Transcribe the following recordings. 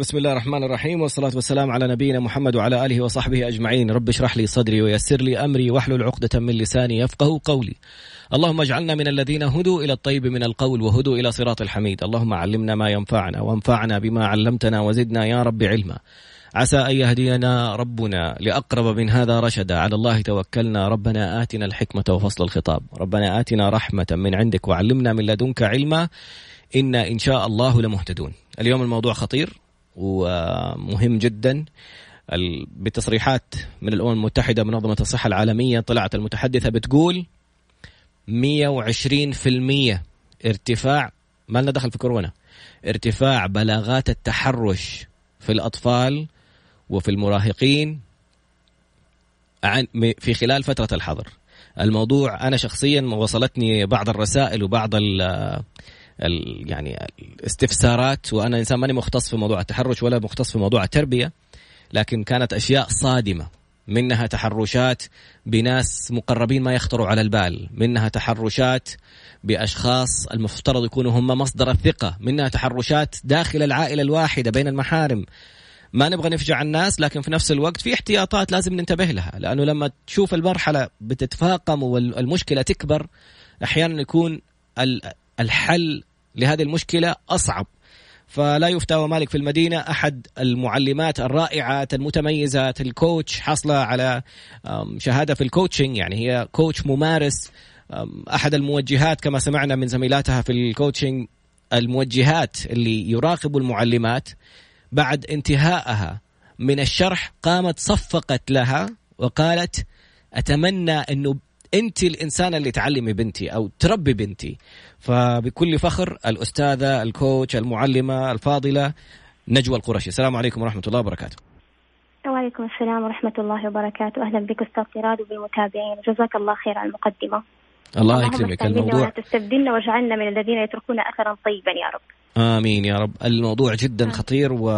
بسم الله الرحمن الرحيم والصلاة والسلام على نبينا محمد وعلى آله وصحبه أجمعين. رب اشرح لي صدري ويسر لي أمري واحلل عقدة من لساني يفقه قولي. اللهم اجعلنا من الذين هدوا إلى الطيب من القول وهدوا إلى صراط الحميد. اللهم علمنا ما ينفعنا وانفعنا بما علمتنا وزدنا يا رب علما. عسى أن يهدينا ربنا لأقرب من هذا رشدا. على الله توكلنا. ربنا آتنا الحكمة وفصل الخطاب. ربنا آتنا رحمة من عندك وعلمنا من لدنك علما. إنا إن شاء الله لمهتدون. اليوم الموضوع خطير. ومهم جدا. بتصريحات من الأمم المتحدة منظمة الصحة العالمية طلعت المتحدثة بتقول 120% ارتفاع ما لنا دخل في كورونا ارتفاع بلاغات التحرش في الأطفال وفي المراهقين في خلال فترة الحظر. الموضوع أنا شخصيا وصلتني بعض الرسائل وبعض يعني الاستفسارات وأنا إنسان ماني مختص في موضوع التحرش ولا مختص في موضوع التربية لكن كانت أشياء صادمة. منها تحرشات بناس مقربين ما يخطروا على البال. منها تحرشات بأشخاص المفترض يكونوا هم مصدر الثقة. منها تحرشات داخل العائلة الواحدة بين المحارم. ما نبغى نفجع الناس لكن في نفس الوقت في احتياطات لازم ننتبه لها. لأنه لما تشوف المرحلة بتتفاقم والمشكلة تكبر أحيانا يكون الحل لهذه المشكلة أصعب. فلا يفتى ومالك في المدينة أحد المعلمات الرائعات المتميزات ال coach حصلة على شهادة في ال coaching يعني هي coach ممارس أحد الموجهات كما سمعنا من زميلاتها في ال coaching الموجهات اللي يراقبوا المعلمات. بعد انتهائها من الشرح قامت صفقت لها وقالت أتمنى أنه انت الانسانه اللي تعلمي بنتي أو تربي بنتي. فبكل فخر الأستاذة الكوتش المعلمة الفاضلة نجوى القرشي. السلام عليكم ورحمة الله وبركاته. وعليكم السلام ورحمة الله وبركاته. أهلا بك أستاذ سراد وبالمتابعين. جزاك الله خير على المقدمة. الله يكرمك. الموضوع تستبدلنا واجعلنا من الذين يتركون أثرا طيبا يا رب. آمين يا رب. الموضوع جدا خطير و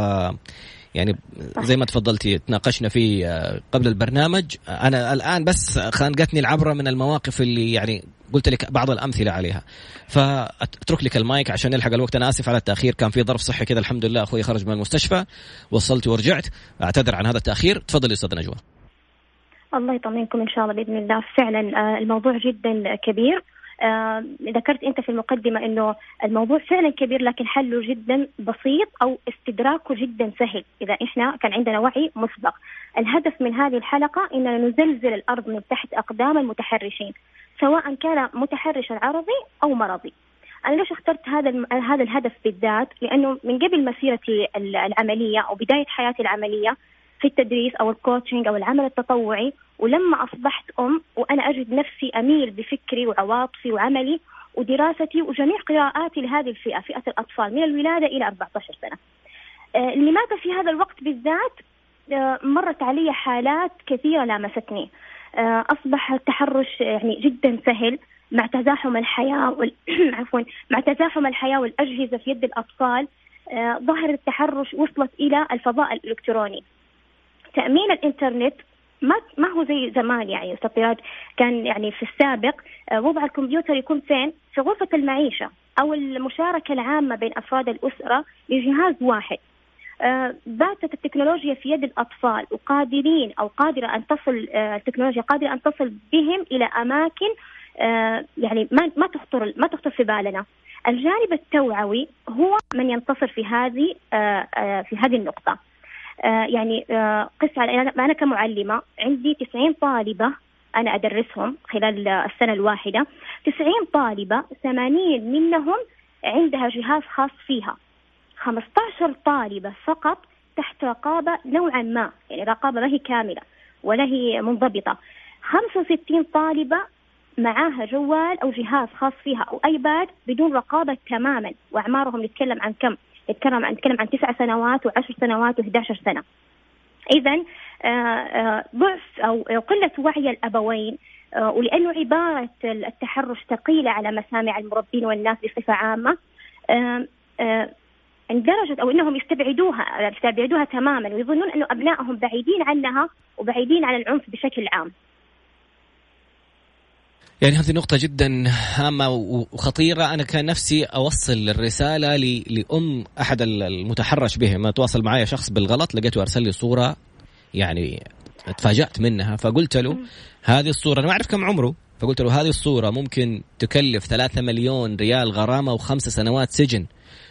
يعني زي ما تفضلتي تناقشنا فيه آه، قبل البرنامج. أنا الآن بس خانقتني العبرة من المواقف اللي يعني قلت لك بعض الأمثلة عليها. فأترك لك المايك عشان نلحق الوقت. أنا آسف على التأخير كان في ظرف صحي كذا الحمد لله. أخوي خرج من المستشفى وصلت ورجعت. أعتذر عن هذا التأخير. تفضلي أستاذ نجوى. الله يطمنكم إن شاء الله بإذن الله. فعلا آه، الموضوع جدا كبير. آه ذكرت أنت في المقدمة إنه الموضوع فعلا كبير لكن حله جدا بسيط أو استدراكه جدا سهل إذا إحنا كان عندنا وعي مسبق. الهدف من هذه الحلقة إننا نزلزل الأرض من تحت أقدام المتحرشين سواء كان متحرشا عرضي أو مرضي. أنا ليش اخترت هذا هذا الهدف بالذات؟ لأنه من قبل مسيرتي العملية أو بداية حياتي العملية في التدريس أو الكوتشنج أو العمل التطوعي ولما أصبحت أم وأنا أجد نفسي أميل بفكري وعواطفي وعملي ودراستي وجميع قراءاتي لهذه الفئة فئة الأطفال من الولادة إلى 14 سنة. آه لماذا في هذا الوقت بالذات آه مرت علي حالات كثيرة لامستني. آه أصبح التحرش يعني جدا سهل مع تزاحم الحياة وال... عفوا مع تزاحم الحياة والأجهزة في يد الأطفال آه ظاهره التحرش وصلت إلى الفضاء الإلكتروني. تأمين الإنترنت ما ما هو زي زمان يعني استطراد كان يعني في السابق آه، وضع الكمبيوتر يكون فين؟ في غرفة المعيشة أو المشاركة العامة بين أفراد الأسرة لجهاز واحد. آه، باتت التكنولوجيا في يد الأطفال وقادرين أو قادرة أن تصل آه، التكنولوجيا قادرة أن تصل بهم إلى أماكن يعني ما ما تخطر ما تخطر في بالنا. الجانب التوعوي هو من ينتصر في هذه في هذه النقطة. آه، يعني آه، قس على أنا كمعلمة عندي 90 طالبة أنا أدرسهم خلال السنة الواحدة. 90 طالبة 80 منهم عندها جهاز خاص فيها. 15 طالبة فقط تحت رقابة نوعا ما يعني رقابة ما هي كاملة ولا هي منضبطة. 65 طالبة معاها جوال أو جهاز خاص فيها أو أيباد بدون رقابة تماما وأعمارهم نتكلم عن كم؟ نتكلم عن نتكلم عن تسع سنوات وعشر سنوات و11 سنة. اذا آه، آه، ضعف أو قلة وعي الأبوين آه، ولأنه عبارة التحرش ثقيلة على مسامع المربين والناس بصفة عامة اندرجت أو إنهم يستبعدوها يستبعدوها تماما ويظنون انه أبنائهم بعيدين عنها وبعيدين عن العنف بشكل عام. يعني هذه نقطة جدا هامة وخطيرة. أنا كان نفسي أوصل الرسالة لأم أحد المتحرش به. ما تواصل معي شخص بالغلط لقيته أرسل لي صورة يعني تفاجأت منها فقلت له هذه الصورة. أنا ما أعرف كم عمره فقلت له هذه الصورة ممكن تكلف ثلاثة مليون ريال غرامة وخمس سنوات سجن.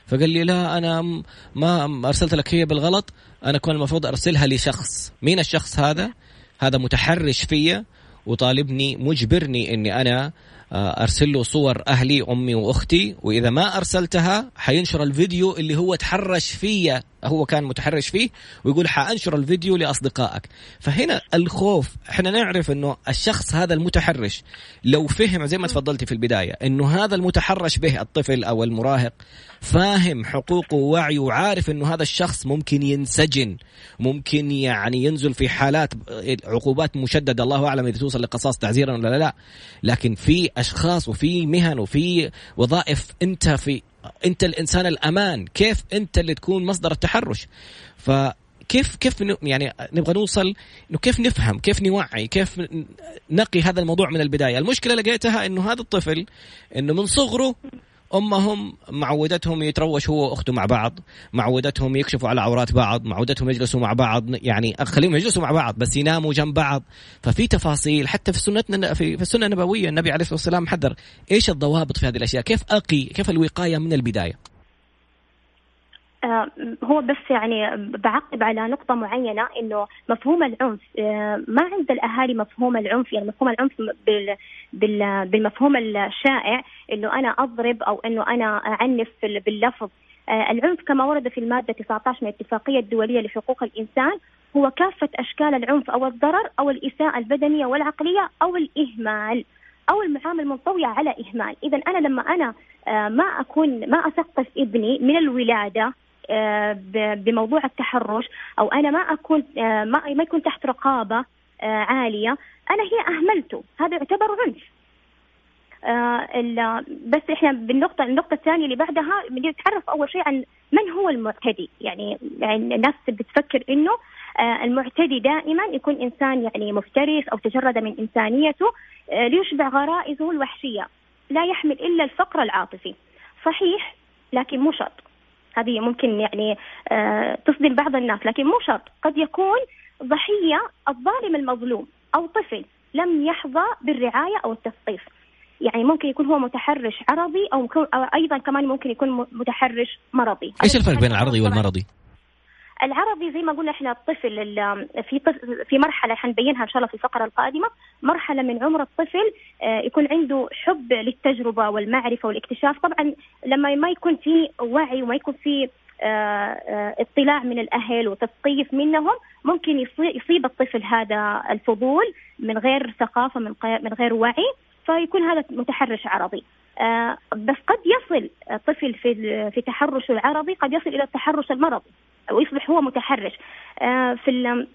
فقال لي لا أنا ما أرسلت لك هي بالغلط. أنا كان المفروض أرسلها لشخص. مين الشخص هذا؟ هذا متحرش فيا. وطالبني مجبرني إني أنا آه، أرسل له صور أهلي أمي وأختي وإذا ما أرسلتها حينشر الفيديو اللي هو تحرش فيا. هو كان متحرش فيه ويقول حأنشر الفيديو لأصدقائك. فهنا الخوف إحنا نعرف إنه الشخص هذا المتحرش لو فهم زي ما تفضلتي في البداية إنه هذا المتحرش به الطفل أو المراهق فاهم حقوقه ووعيه وعارف إنه هذا الشخص ممكن ينسجن ممكن يعني ينزل في حالات عقوبات مشددة الله أعلم إذا توصل لقصاص تعزيرا ولا لا, لكن في أشخاص وفي مهن وفي وظائف أنت في انت الانسان الامان كيف انت اللي تكون مصدر التحرش؟ فكيف كيف يعني نبغى نوصل إنه كيف نفهم كيف نوعي كيف نقي هذا الموضوع من البداية؟ المشكلة لقيتها إنه هذا الطفل إنه من صغره أمهم معودتهم يتروش هو وأخته مع بعض معودتهم يكشفوا على عورات بعض معودتهم يجلسوا مع بعض يعني خليهم يجلسوا مع بعض بس يناموا جنب بعض. ففي تفاصيل حتى في سنتنا في, السنة النبوية النبي عليه الصلاة والسلام حذر إيش الضوابط في هذه الأشياء؟ كيف أقي كيف الوقاية من البداية؟ هو بس يعني بعقب على نقطة معينة إنه مفهوم العنف آه، ما عند الأهالي مفهوم العنف يعني مفهوم العنف بالمفهوم الشائع إنه أنا أضرب أو إنه أنا أعنف باللفظ. آه، العنف كما ورد في المادة 19 من الاتفاقية الدولية لحقوق الإنسان هو كافة أشكال العنف أو الضرر أو الإساءة البدنية والعقلية أو الإهمال أو المعامل منطوية على إهمال. إذا أنا لما أنا ما أكون ما أثقف ابني من الولادة آه، بموضوع التحرش أو أنا ما أكون آه، ما ما يكون تحت رقابة آه، عالية أنا هي أهملته. هذا يعتبر عنف. بس إحنا بالنقطة النقطة الثانية اللي بعدها بنتعرف أول شيء عن من هو المعتدي. يعني, يعني الناس بتفكر إنه المعتدي دائما يكون إنسان يعني مفترس أو تجرد من إنسانيته ليشبع غرائزه الوحشية لا يحمل إلا الفقر العاطفي. صحيح لكن مو شرط. هذه ممكن يعني آه، تصدم بعض الناس لكن مو شرط. قد يكون ضحية الظالم المظلوم أو طفل لم يحظى بالرعاية أو التثقيف. يعني ممكن يكون هو متحرش عرضي أو, أو أيضا كمان ممكن يكون متحرش مرضي. إيش الفرق بين العرضي والمرضي؟ العربي زي ما قلنا إحنا الطفل في طفل في مرحلة حنبينها إن شاء الله في الفقرة القادمة مرحلة من عمر الطفل آه، يكون عنده حب للتجربة والمعرفة والاكتشاف. طبعا لما ما يكون في وعي وما يكون في آه، آه، اطلاع من الأهل وتثقيف منهم ممكن يصيب الطفل هذا الفضول من غير ثقافة من من غير وعي فيكون هذا متحرش عرضي بس قد يصل طفل في في تحرشه العرضي قد يصل إلى التحرش المرضي. ويصبح هو متحرش. آه، في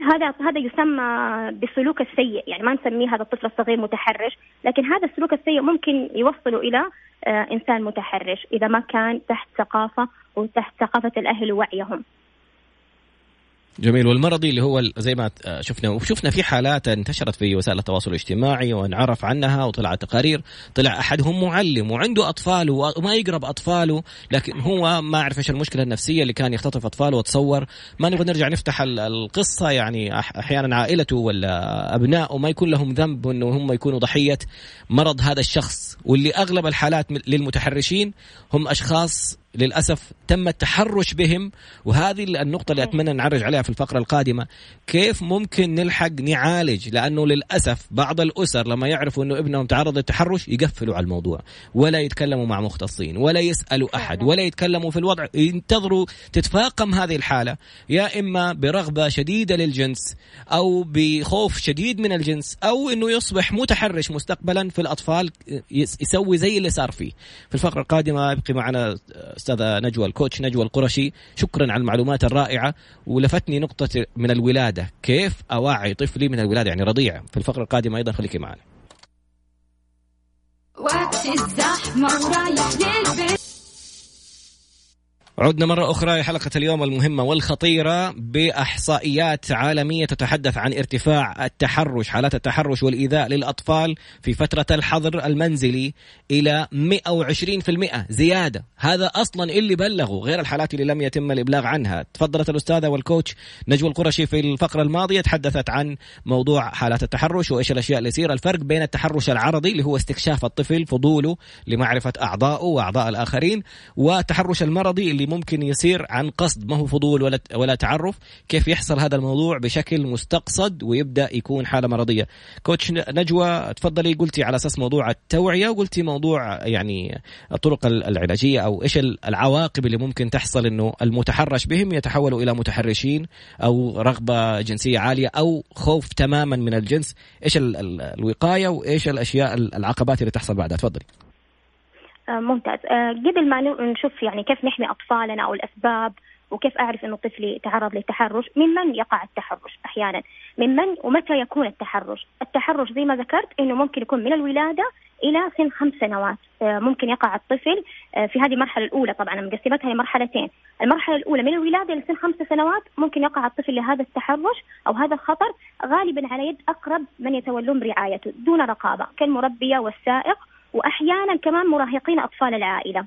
هذا هذا يسمى بالسلوك السيء. يعني ما نسميه هذا الطفل الصغير متحرش لكن هذا السلوك السيء ممكن يوصله إلى آه، إنسان متحرش إذا ما كان تحت ثقافة وتحت ثقافة الأهل ووعيهم. جميل. والمرضي اللي هو زي ما شفنا وشفنا في حالات انتشرت في وسائل التواصل الاجتماعي وانعرف عنها وطلعت تقارير. طلع احدهم معلم وعنده أطفال وما يقرب أطفاله لكن هو ما أعرف إيش المشكلة النفسية اللي كان يختطف أطفاله وتصور. ما نبغى نرجع نفتح القصة يعني أحيانا عائلته ولا أبنائه ما يكون لهم ذنب إنه هم يكونوا ضحية. مرض هذا الشخص واللي أغلب الحالات للمتحرشين هم أشخاص للأسف تم التحرش بهم وهذه النقطة اللي أتمنى نعرج عليها في الفقرة القادمة. كيف ممكن نلحق نعالج؟ لأنه للأسف بعض الأسر لما يعرفوا إنه ابنهم تعرض للتحرش يقفلوا على الموضوع ولا يتكلموا مع مختصين ولا يسألوا أحد ولا يتكلموا في الوضع. ينتظروا تتفاقم هذه الحالة يا إما برغبة شديدة للجنس أو بخوف شديد من الجنس أو إنه يصبح متحرش مستقبلا في الأطفال يسوي زي اللي صار فيه. في الفقرة القادمة يبقي معنا استاذه نجوى الكوتش نجوى القرشي شكرا على المعلومات الرائعة. ولفتني نقطة من الولادة كيف أوعي طفلي من الولادة؟ يعني رضيع في الفقرة القادمة أيضا خليكي معنا. وقت الزحمة ورايح للبيت. عدنا مرة أخرى لحلقة اليوم المهمة والخطيرة بإحصائيات عالمية تتحدث عن ارتفاع التحرش حالات التحرش والإيذاء للأطفال في فترة الحظر المنزلي إلى 120% زيادة. هذا أصلا اللي بلغوا غير الحالات اللي لم يتم الإبلاغ عنها. تفضلت الأستاذة والكوتش نجوى القرشي في الفقرة الماضية تحدثت عن موضوع حالات التحرش وإيش الأشياء اللي يصير. الفرق بين التحرش العرضي اللي هو استكشاف الطفل فضوله لمعرفة أعضائه وأعضاء الآخرين والتحرش المرضي اللي ممكن يصير عن قصد. ما هو فضول ولا ولا تعرف كيف يحصل هذا الموضوع بشكل مستقصد ويبدأ يكون حالة مرضية. كوتش نجوى تفضلي قلتي على أساس موضوع التوعية وقلتي موضوع يعني الطرق العلاجية أو إيش العواقب اللي ممكن تحصل إنه المتحرش بهم يتحولوا إلى متحرشين أو رغبة جنسية عالية أو خوف تماما من الجنس. إيش الوقاية وإيش الأشياء العقبات اللي تحصل بعدها؟ تفضلي. ممتاز. آه، قبل ما نشوف يعني كيف نحمي أطفالنا أو الأسباب وكيف أعرف أنه طفلي تعرض للتحرش ممن يقع التحرش أحيانا؟ ممن ومتى يكون التحرش؟ التحرش زي ما ذكرت أنه ممكن يكون من الولادة إلى سن خمس سنوات. آه، ممكن يقع الطفل في هذه المرحلة الأولى طبعا مقسمتها لمرحلتين المرحلة الأولى من الولادة إلى سن خمس سنوات ممكن يقع الطفل لهذا التحرش أو هذا الخطر غالبا على يد أقرب من يتولون رعايته دون رقابة كالمربية والسائق. وأحيانا كمان مراهقين أطفال العائلة.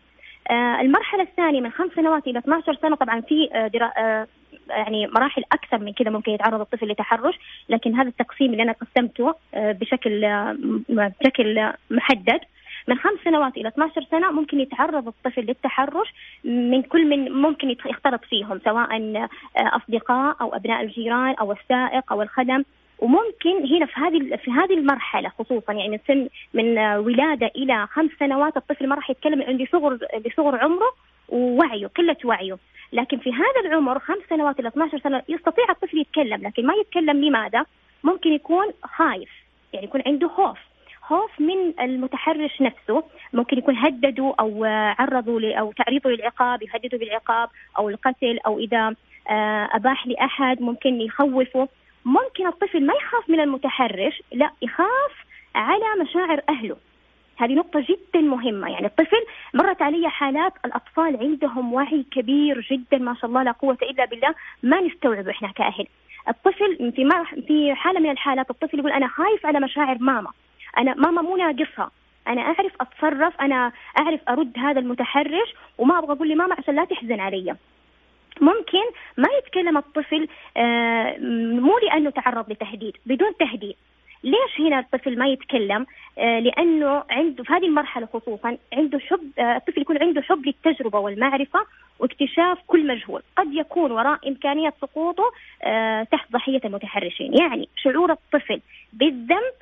آه المرحلة الثانية من خمس سنوات إلى 12 سنة طبعا في آه درا آه يعني مراحل أكثر من كذا ممكن يتعرض الطفل لتحرش لكن هذا التقسيم اللي أنا قسمته بشكل بشكل محدد من خمس سنوات إلى 12 سنة ممكن يتعرض الطفل للتحرش من كل من ممكن يختلط فيهم سواء أصدقاء أو أبناء الجيران أو السائق أو الخدم وممكن هنا في هذه في هذه المرحلة خصوصا يعني سن من ولادة إلى خمس سنوات الطفل ما راح يتكلم عند صغر لصغر عمره ووعيه قلة وعيه. لكن في هذا العمر خمس سنوات إلى 12 سنة يستطيع الطفل يتكلم لكن ما يتكلم لماذا؟ ممكن يكون خايف يعني يكون عنده خوف. خوف من المتحرش نفسه. ممكن يكون هددوا أو عرضوا أو تعريضه للعقاب يهددوا بالعقاب أو القتل أو إذا آه، أباح لأحد ممكن يخوفه. ممكن الطفل ما يخاف من المتحرش لا يخاف على مشاعر أهله. هذه نقطة جدا مهمة. يعني الطفل مرت علي حالات الأطفال عندهم وعي كبير جدا ما شاء الله لا قوة إلا بالله ما نستوعب إحنا كأهل. الطفل في في حالة من الحالات الطفل يقول أنا خايف على مشاعر ماما. أنا ماما مو ناقصها. أنا أعرف أتصرف أنا أعرف أرد هذا المتحرش وما أبغى أقول لماما عشان لا تحزن علي. ممكن ما يتكلم الطفل آه، مو لأنه تعرض لتهديد بدون تهديد ليش هنا الطفل ما يتكلم؟ آه، لأنه عنده في هذه المرحلة خصوصا عنده حب آه، الطفل يكون عنده حب للتجربة والمعرفة واكتشاف كل مجهول، قد يكون وراء إمكانية سقوطه تحت ضحية المتحرشين، يعني شعور الطفل بالذنب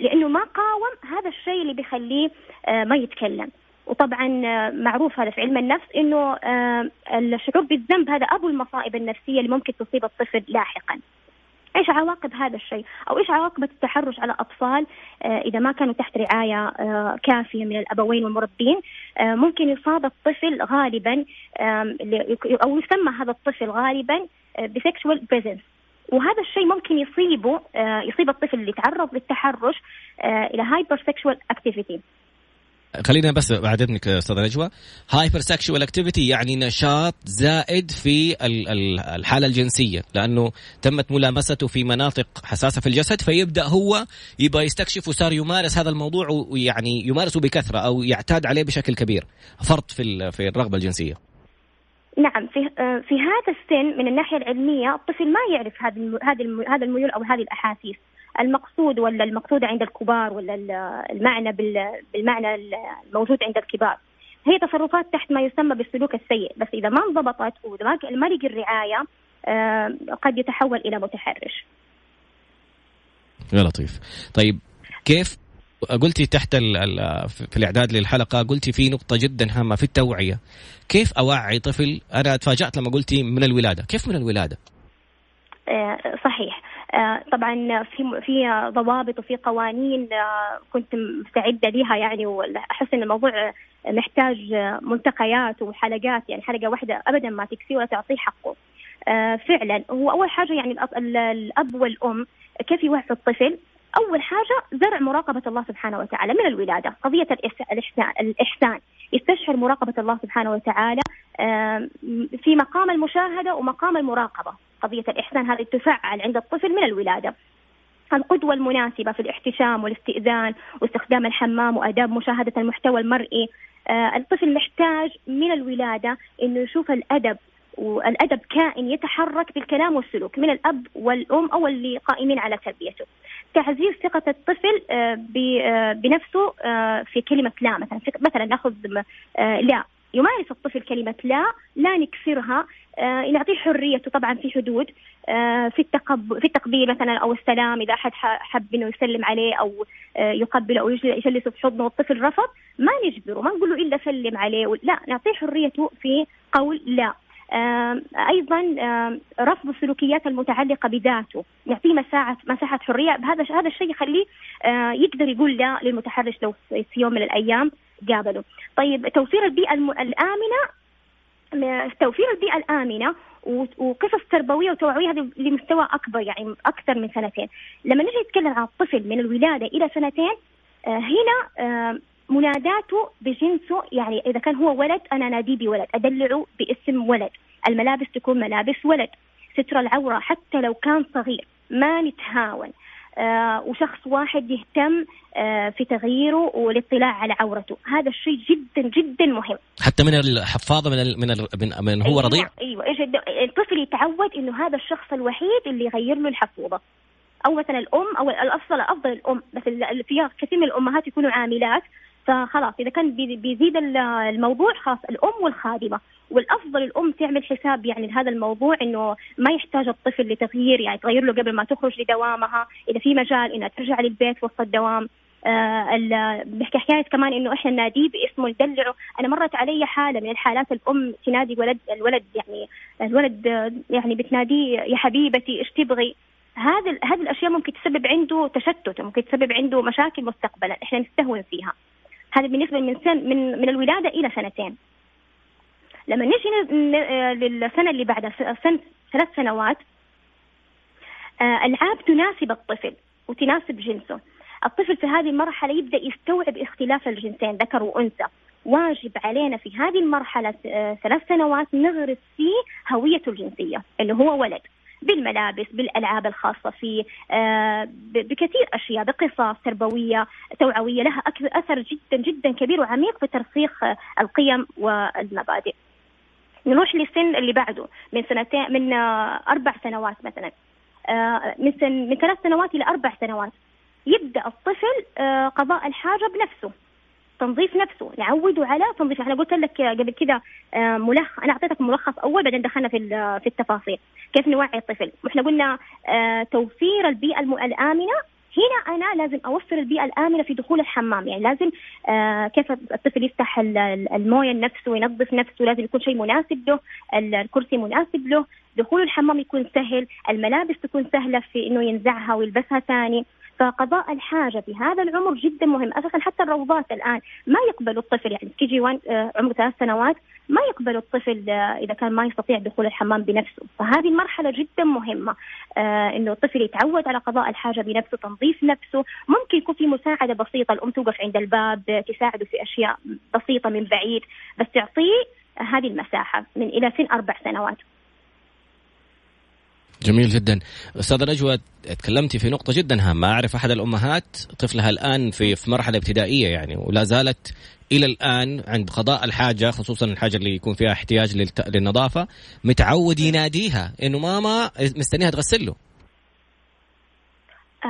لأنه ما قاوم هذا الشيء اللي بيخليه ما يتكلم. وطبعا آه، معروف هذا في علم النفس إنه آه، الشعور بالذنب هذا أبو المصائب النفسية اللي ممكن تصيب الطفل لاحقا. إيش عواقب هذا الشيء؟ أو إيش عواقب التحرش على أطفال آه، إذا ما كانوا تحت رعاية كافية من الأبوين والمربين ممكن يصاب الطفل غالبا أو يسمى هذا الطفل غالبا ب sexual presence وهذا الشيء ممكن يصيبه يصيب الطفل اللي تعرض للتحرش إلى hyper sexual activity خلينا بس بعد اذنك أستاذ نجوى. hyper sexual activity يعني نشاط زائد في الحالة الجنسية لأنه تمت ملامسته في مناطق حساسة في الجسد فيبدأ هو يبغى يستكشف وصار يمارس هذا الموضوع ويعني يمارسه بكثرة أو يعتاد عليه بشكل كبير. فرط في في الرغبة الجنسية. نعم في في هذا السن من الناحية العلمية الطفل ما يعرف هذه هذا الميول أو هذه الأحاسيس. المقصود ولا المقصود عند الكبار ولا المعنى بالمعنى الموجود عند الكبار. هي تصرفات تحت ما يسمى بالسلوك السيء. بس إذا ما انضبطت وما ما لقي الرعاية آه، قد يتحول إلى متحرش. يا لطيف. طيب كيف قلتي تحت في الإعداد للحلقة قلتي في نقطة جدا هامة في التوعية. كيف أوعي طفل؟ أنا تفاجأت لما قلتي من الولادة. كيف من الولادة؟ آه، صحيح. طبعا في في ضوابط وفي قوانين آه، كنت مستعدة لها يعني وأحس إن الموضوع محتاج ملتقيات وحلقات يعني حلقة واحدة ابدا ما تكفي ولا تعطيه حقه. آه، فعلا. هو اول حاجة يعني الاب والأم كيف يوعوا الطفل؟ أول حاجة زرع مراقبة الله سبحانه وتعالى من الولادة، قضية الإحسان، يستشعر مراقبة الله سبحانه وتعالى في مقام المشاهدة ومقام المراقبة. قضية الإحسان هذه تفعل عند الطفل من الولادة. القدوة المناسبة في الاحتشام والاستئذان واستخدام الحمام وآداب مشاهدة المحتوى المرئي. آه الطفل محتاج من الولادة أنه يشوف الأدب والأدب كائن يتحرك بالكلام والسلوك من الأب والأم أو اللي قائمين على تربيته. تعزيز ثقة الطفل آه، آه، بنفسه آه، في كلمة لا مثلا مثلا نأخذ لا. يمارس الطفل كلمة لا لا نكسرها. آه نعطيه حريته طبعا في حدود. آه في التقب في التقبيل مثلا أو السلام إذا أحد حب إنه يسلم عليه أو آه يقبله أو يجلسه في حضنه والطفل رفض ما نجبره ما نقول له إلا سلم عليه. لا نعطيه حريته في قول لا. آه أيضا آه رفض السلوكيات المتعلقة بذاته. نعطيه مساحه مساحة حرية. هذا هذا الشيء يخليه آه يقدر يقول لا للمتحرش لو في يوم من الأيام. قابلوا. طيب توفير البيئة الآمنة توفير البيئة الآمنة وقصص تربوية وتوعوية هذه لمستوى أكبر يعني أكثر من سنتين. لما نجي نتكلم عن الطفل من الولادة إلى سنتين آه، هنا آه، مناداته بجنسه يعني إذا كان هو ولد أنا ناديه بولد. أدلعه باسم ولد. الملابس تكون ملابس ولد. ستر العورة حتى لو كان صغير. ما نتهاون. وشخص واحد يهتم آه في تغييره والاطلاع على عورته. هذا الشيء جدا جدا مهم. حتى من الحفاظه من ال من ال من, من هو أيوة رضيع؟ أيوه إيش الطفل يتعود إنه هذا الشخص الوحيد اللي يغير له الحفوظة. أو مثلا الأم أو الافضل الأفضل الأم. بس فيها كثير من الأمهات يكونوا عاملات. فخلاص إذا كان بيزيد الموضوع خلاص الأم والخادمة. والأفضل الأم تعمل حساب يعني لهذا الموضوع إنه ما يحتاج الطفل لتغيير يعني تغير له قبل ما تخرج لدوامها إذا في مجال إنها ترجع للبيت وسط الدوام آه بحكي حكاية كمان إنه إحنا نناديه باسمه ندلعه، أنا مرت علي حالة من الحالات الأم تنادي ولد الولد يعني الولد يعني بتناديه يا حبيبتي إيش تبغي؟ هذه هذه الأشياء ممكن تسبب عنده تشتت ممكن تسبب عنده مشاكل مستقبلا إحنا نستهون فيها. هذا بالنسبة من سن من من الولادة إلى سنتين. لما نجي للسنة اللي بعدها سنه ثلاث سنوات آه، ألعاب تناسب الطفل وتناسب جنسه. الطفل في هذه المرحلة يبدأ يستوعب اختلاف الجنسين ذكر وأنثى. واجب علينا في هذه المرحلة آه، ثلاث سنوات نغرس فيه هويته الجنسية اللي هو ولد. بالملابس بالألعاب الخاصة فيه آه، بكثير أشياء بقصص تربوية توعوية لها أثر جدا جدا كبير وعميق في ترسيخ القيم والمبادئ. نروح للسن اللي بعده من سنتين من آه، أربع سنوات مثلا. آه، من سن من ثلاث سنوات إلى أربع سنوات. يبدأ الطفل آه، قضاء الحاجة بنفسه تنظيف نفسه نعوده على تنظيف. أنا قلت لك قبل كذا ملخص أنا أعطيتك ملخص أول بعدين دخلنا في في التفاصيل. كيف نوعي الطفل؟ وإحنا قلنا توفير البيئة الآمنة هنا أنا لازم أوفر البيئة الآمنة في دخول الحمام. يعني لازم آه كيف الطفل يفتح الموية لنفسه وينظف نفسه لازم يكون شيء مناسب له الكرسي مناسب له. دخول الحمام يكون سهل الملابس تكون سهلة في إنه ينزعها ويلبسها ثاني. فقضاء الحاجة في هذا العمر جدا مهم. أساسا حتى الروضات الآن ما يقبل الطفل يعني كي جي 1 آه، عمره ثلاث سنوات ما يقبل الطفل آه، إذا كان ما يستطيع دخول الحمام بنفسه. فهذه المرحله جدا مهمة آه إنه الطفل يتعود على قضاء الحاجة بنفسه تنظيف نفسه. ممكن يكون في مساعدة بسيطة الأم توقف عند الباب تساعده في أشياء بسيطة من بعيد بس تعطيه هذه المساحة من إلى سن أربع سنوات. جميل جدا. استاذه نجوى تكلمتي في نقطة جدا هامة. أعرف أحد الأمهات طفلها الآن في في مرحلة ابتدائية يعني ولا زالت إلى الآن عند قضاء الحاجة خصوصا الحاجة اللي يكون فيها احتياج للنظافة متعود يناديها إنه ماما مستنيها تغسل له.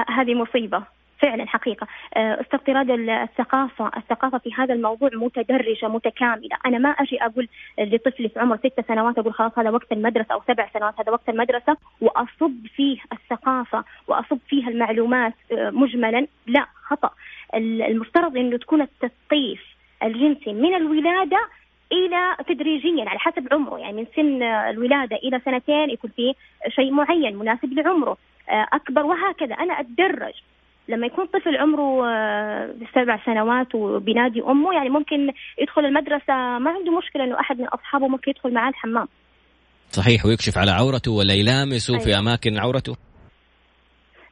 هذه مصيبة. فعلا حقيقة. آه، استقطراد الثقافة الثقافة في هذا الموضوع متدرجة متكاملة. أنا ما أجي أقول لطفلي في عمر ست سنوات أقول خلاص هذا وقت المدرسة أو سبع سنوات هذا وقت المدرسة وأصب فيه الثقافة وأصب فيها المعلومات آه، مجملا. لا خطأ. المفترض أنه تكون التثقيف الجنسي من الولادة إلى تدريجيا على حسب عمره. يعني من سن الولادة إلى سنتين يكون في شيء معين مناسب لعمره. آه، أكبر وهكذا. أنا أتدرج لما يكون طفل عمره آه، سبع سنوات وبينادي أمه يعني ممكن يدخل المدرسة ما عنده مشكلة إنه أحد من أصحابه ممكن يدخل معاه الحمام. صحيح ويكشف على عورته ولا يلامسه أيوة. في أماكن عورته؟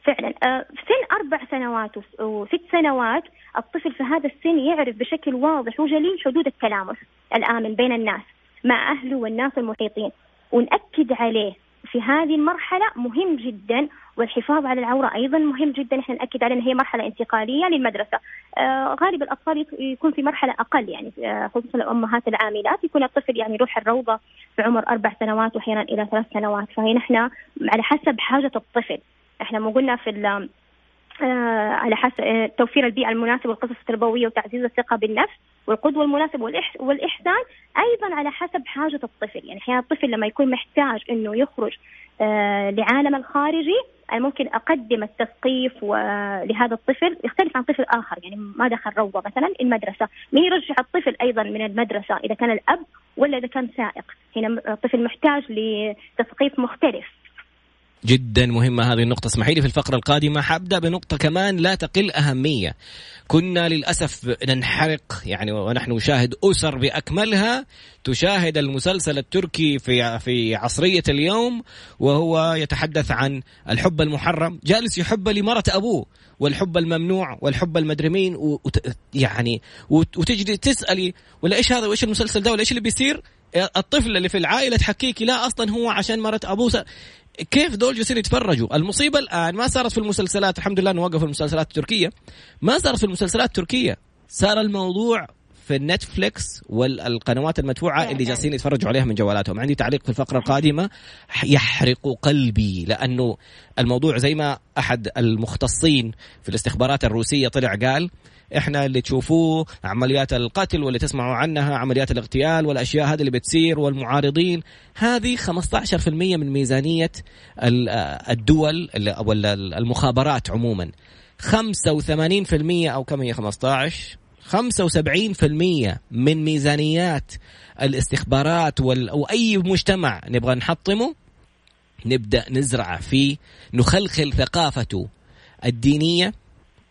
فعلا. آه، في سن أربع سنوات وست سنوات الطفل في هذا السن يعرف بشكل واضح وجلي حدود التلامس الآمن بين الناس مع أهله والناس المحيطين. ونأكد عليه في هذه المرحلة مهم جدا والحفاظ على العورة أيضا مهم جدا. إحنا نأكد على أن هي مرحلة انتقالية للمدرسة. آه غالب الأطفال يكون في مرحلة أقل يعني آه خصوصا الأمهات العاملات. يكون الطفل يعني يروح الروضة في عمر أربع سنوات وأحيانا إلى ثلاث سنوات. فهي نحن على حسب حاجة الطفل. إحنا مو قلنا في على حسب آه، توفير البيئة المناسبة والقصص التربوية وتعزيز الثقة بالنفس والقدوة المناسبة والإحسان أيضا على حسب حاجة الطفل. يعني أحيانا الطفل لما يكون محتاج أنه يخرج آه، لعالم الخارجي أنا ممكن أقدم التثقيف لهذا الطفل يختلف عن طفل آخر. يعني ما دخل روضة مثلا المدرسة. مين يرجع الطفل أيضا من المدرسة إذا كان الأب ولا إذا كان سائق. هنا الطفل محتاج لتثقيف مختلف. جدا مهمة هذه النقطة. اسمحي لي في الفقرة القادمة حأبدأ بنقطة كمان لا تقل أهمية. كنا للأسف ننحرق يعني ونحن نشاهد أسر بأكملها. تشاهد المسلسل التركي في في عصرية اليوم وهو يتحدث عن الحب المحرم. جالس يحب لمرة أبوه والحب الممنوع والحب المدري مين وت يعني وتجي تسألي ولا إيش هذا؟ وإيش المسلسل ده؟ ولا إيش اللي بيصير؟ الطفل اللي في العائلة تحكيكي لا أصلا هو عشان مرة أبوه كيف دول جالسين يتفرجوا؟ المصيبة الآن ما صارت في المسلسلات الحمد لله إنه وقف المسلسلات التركية. ما صارت في المسلسلات التركية. صار الموضوع في النتفليكس والقنوات المدفوعة اللي جالسين يتفرجوا عليها من جوالاتهم. عندي تعليق في الفقرة القادمة. يحرق قلبي لأنه الموضوع زي ما أحد المختصين في الاستخبارات الروسية طلع قال إحنا اللي تشوفوه عمليات القتل واللي تسمعوا عنها عمليات الاغتيال والأشياء هذه اللي بتصير والمعارضين. هذه 15% من ميزانية الدول ولا المخابرات عموما. 85% أو كم هي 15 75% من ميزانيات الاستخبارات وال... أو أي مجتمع نبغى نحطمه نبدأ نزرع فيه نخلخل ثقافته الدينية